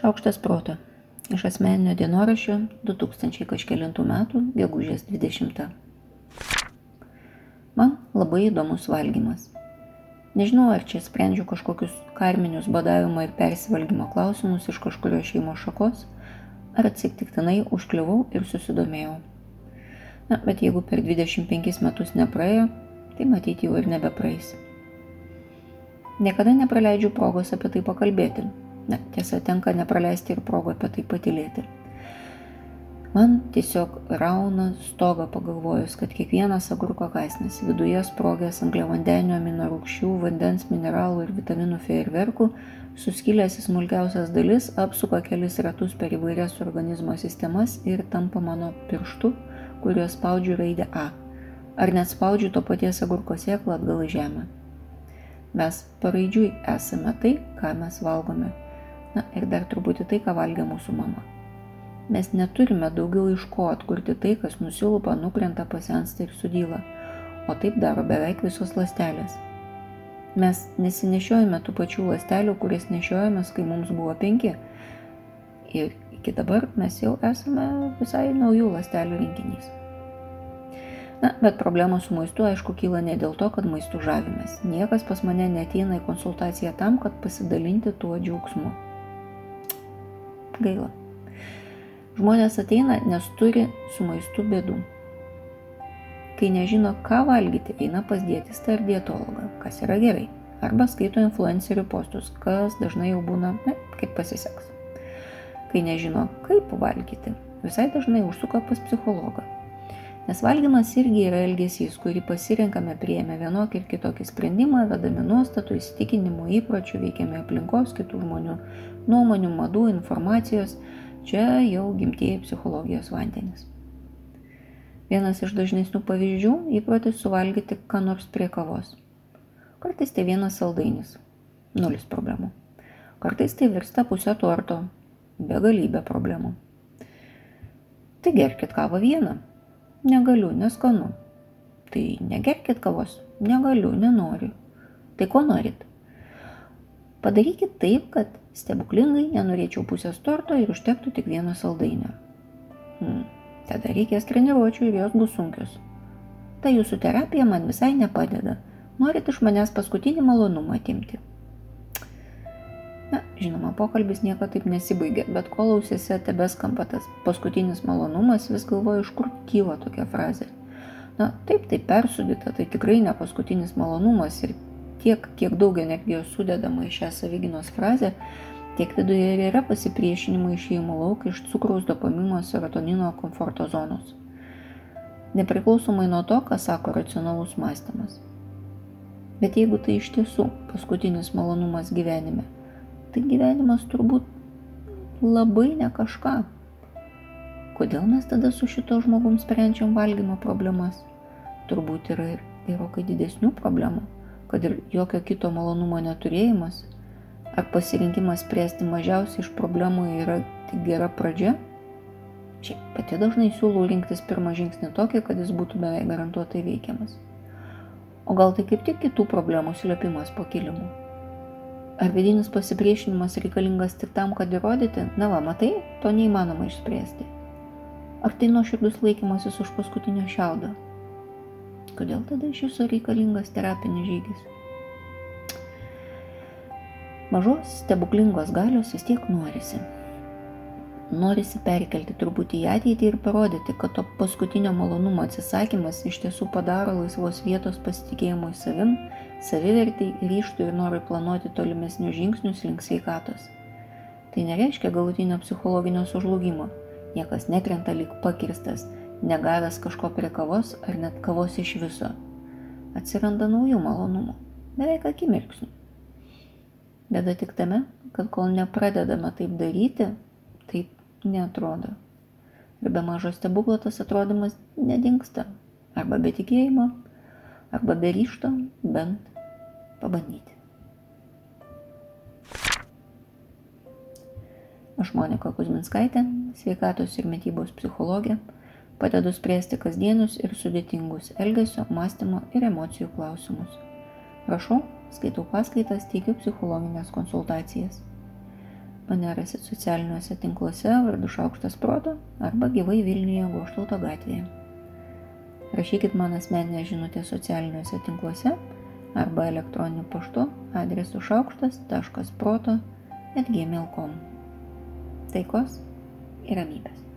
Šaukštas proto. Iš asmeninio dienoraščio 2000 kažkėlintų metų, gegužės 20. Man labai įdomus valgymas. Nežinau, ar čia sprendžiu kažkokius karminius badavimo ir persivalgymo klausimus iš kažkurio šeimo šakos, ar atsitiktinai užkliuvau ir susidomėjau. Na, bet jeigu per 25 metus nepraėjo, tai matyti jau ir nebepraeis. Niekada nepraleidžiu progos apie tai pakalbėti. Na, tiesa, tenka nepraleisti ir progą apie tai patilėti. Man tiesiog rauna stogą pagalvojus, kad kiekvienas agurko kasnis viduje sprogęs angliavandenio amino rūgščių, vandens, mineralų ir vitaminų fejerverkų, suskilęs į smulkiausias dalis, apsuka kelis ratus per įvairias organizmo sistemas ir tampa mano pirštu, kuriuo spaudžiu raidę A. Ar net spaudžiu to paties agurko sėklą atgal į žemę. Mes paraidžiui esame tai, ką mes valgome. Na ir dar truputį tai, ką valgė mūsų mama. Mes neturime daugiau iš ko atkurti tai, kas nusilupa, nukrenta, pasensta ir sudyla. O taip daro beveik visos lastelės. Mes nesinešiojame tų pačių lastelių, kurias nešiojamės, kai mums buvo penki. Ir iki dabar mes jau esame visai naujų lastelių rinkinys. Na, bet problema su maistu, aišku, kyla ne dėl to, kad maistu žavimės. Niekas pas mane neteina į konsultaciją tam, kad pasidalinti tuo džiaugsmu. Gaila. Žmonės ateina, nes turi su maistu bėdų. Kai nežino, ką valgyti, eina pas dietistą ar dietologą, kas yra gerai. Arba skaito influencerių postus, kas dažnai jau būna, ne, kaip pasiseks. Kai nežino, kaip valgyti, visai dažnai užsuka pas psichologą. Nes valgymas irgi yra elgesys, kurį pasirinkame prieėmę vienokį ir kitokį sprendimą, vedami nuostatų, įsitikinimų, įpročių, veikiami aplinkos, kitų žmonių nuomonių, madų, informacijos, Čia jau gimtieji psichologijos vandenis. Vienas iš dažnesnių pavyzdžių - įprotis suvalgyti ką nors prie kavos. Kartais tai vienas saldainis - nulis problemų. Kartais tai virsta pusę torto - begalybė problemų. Tai gerkit kavą vieną. Negaliu, neskanu. Tai negerkit kavos. Negaliu, nenoriu. Tai ko norit? Padarykit taip, kad stebuklingai nenorėčiau pusės torto ir užtektų tik vieno saldainio. Hmm. Tada reikės treniruočių ir jos bus sunkios. Ta jūsų terapija man visai nepadeda. Norit iš manęs paskutinį malonumą atimti. Na, žinoma, pokalbis nieko taip nesibaigia, bet kol ausėse tebeskamba tas paskutinis malonumas, vis galvoju, iš kur kyla tokia frazė. Na, taip, tai persudita, tai tikrai ne paskutinis malonumas ir tiek, kiek daug energijos sudedama į šią savyginos frazę, tiek viduje ir yra pasipriešinimo išėjimo lauk iš cukraus, dopamino, serotonino komforto zonos. Nepriklausomai nuo to, ką sako racionalus mąstymas. Bet jeigu tai iš tiesų paskutinis malonumas gyvenime, tai gyvenimas turbūt labai ne kažką. Kodėl mes tada su šito žmogum sprendžiam valgymo problemas? Turbūt yra ir gerokai didesnių problemų kad ir jokio kito malonumo neturėjimas, ar pasirinkimas spręsti mažiausiai iš problemų yra tik gera pradžia? Šiaip pati dažnai siūlau rinktis pirmą žingsnį tokį, kad jis būtų beveik garantuotai veikiamas. O gal tai kaip tik kitų problemų slėpimas po kilimu? Ar vidinis pasipriešinimas reikalingas tik tam, kad įrodyti, na va, matai, to neįmanoma išspręsti? Ar tai nuoširdus laikymasis už paskutinio šiaudo? kodėl tada iš viso reikalingas terapinis žygis? Mažos stebuklingos galios vis tiek norisi. Norisi perkelti truputį į ateitį ir parodyti, kad to paskutinio malonumo atsisakymas iš tiesų padaro laisvos vietos pasitikėjimui savim, savivertai, ryštų ir norui planuoti tolimesnius žingsnius link sveikatos. Tai nereiškia galutinio psichologinio sužlugimo. Niekas nekrenta lyg pakirstas, negavęs kažko prie kavos ar net kavos iš viso. Atsiranda naujų malonumų, beveik akimirksnių. Bėda tik tame, kad kol nepradedame taip daryti, taip netrodo. Ir be mažo stebuklo tas atrodymas nedingsta. Arba be tikėjimo, arba be ryšto bent pabandyti. Aš Monika Kuzminskaitė, sveikatos ir mytybos psichologė Padedu spręsti kasdienius ir sudėtingus elgesio, mąstymo ir emocijų klausimus. Rašau, skaitau paskaitas, teikiu psichologinės konsultacijas. mane rasit socialiniuose tinkluose vardu Šaukštas Proto arba gyvai Vilniuje Goštauto gatvėje. Rašykit man asmeninę žinutę socialiniuose tinkluose arba elektroniniu paštu adresu šaukštas.proto atgmail.com. Taikos ir ramybės.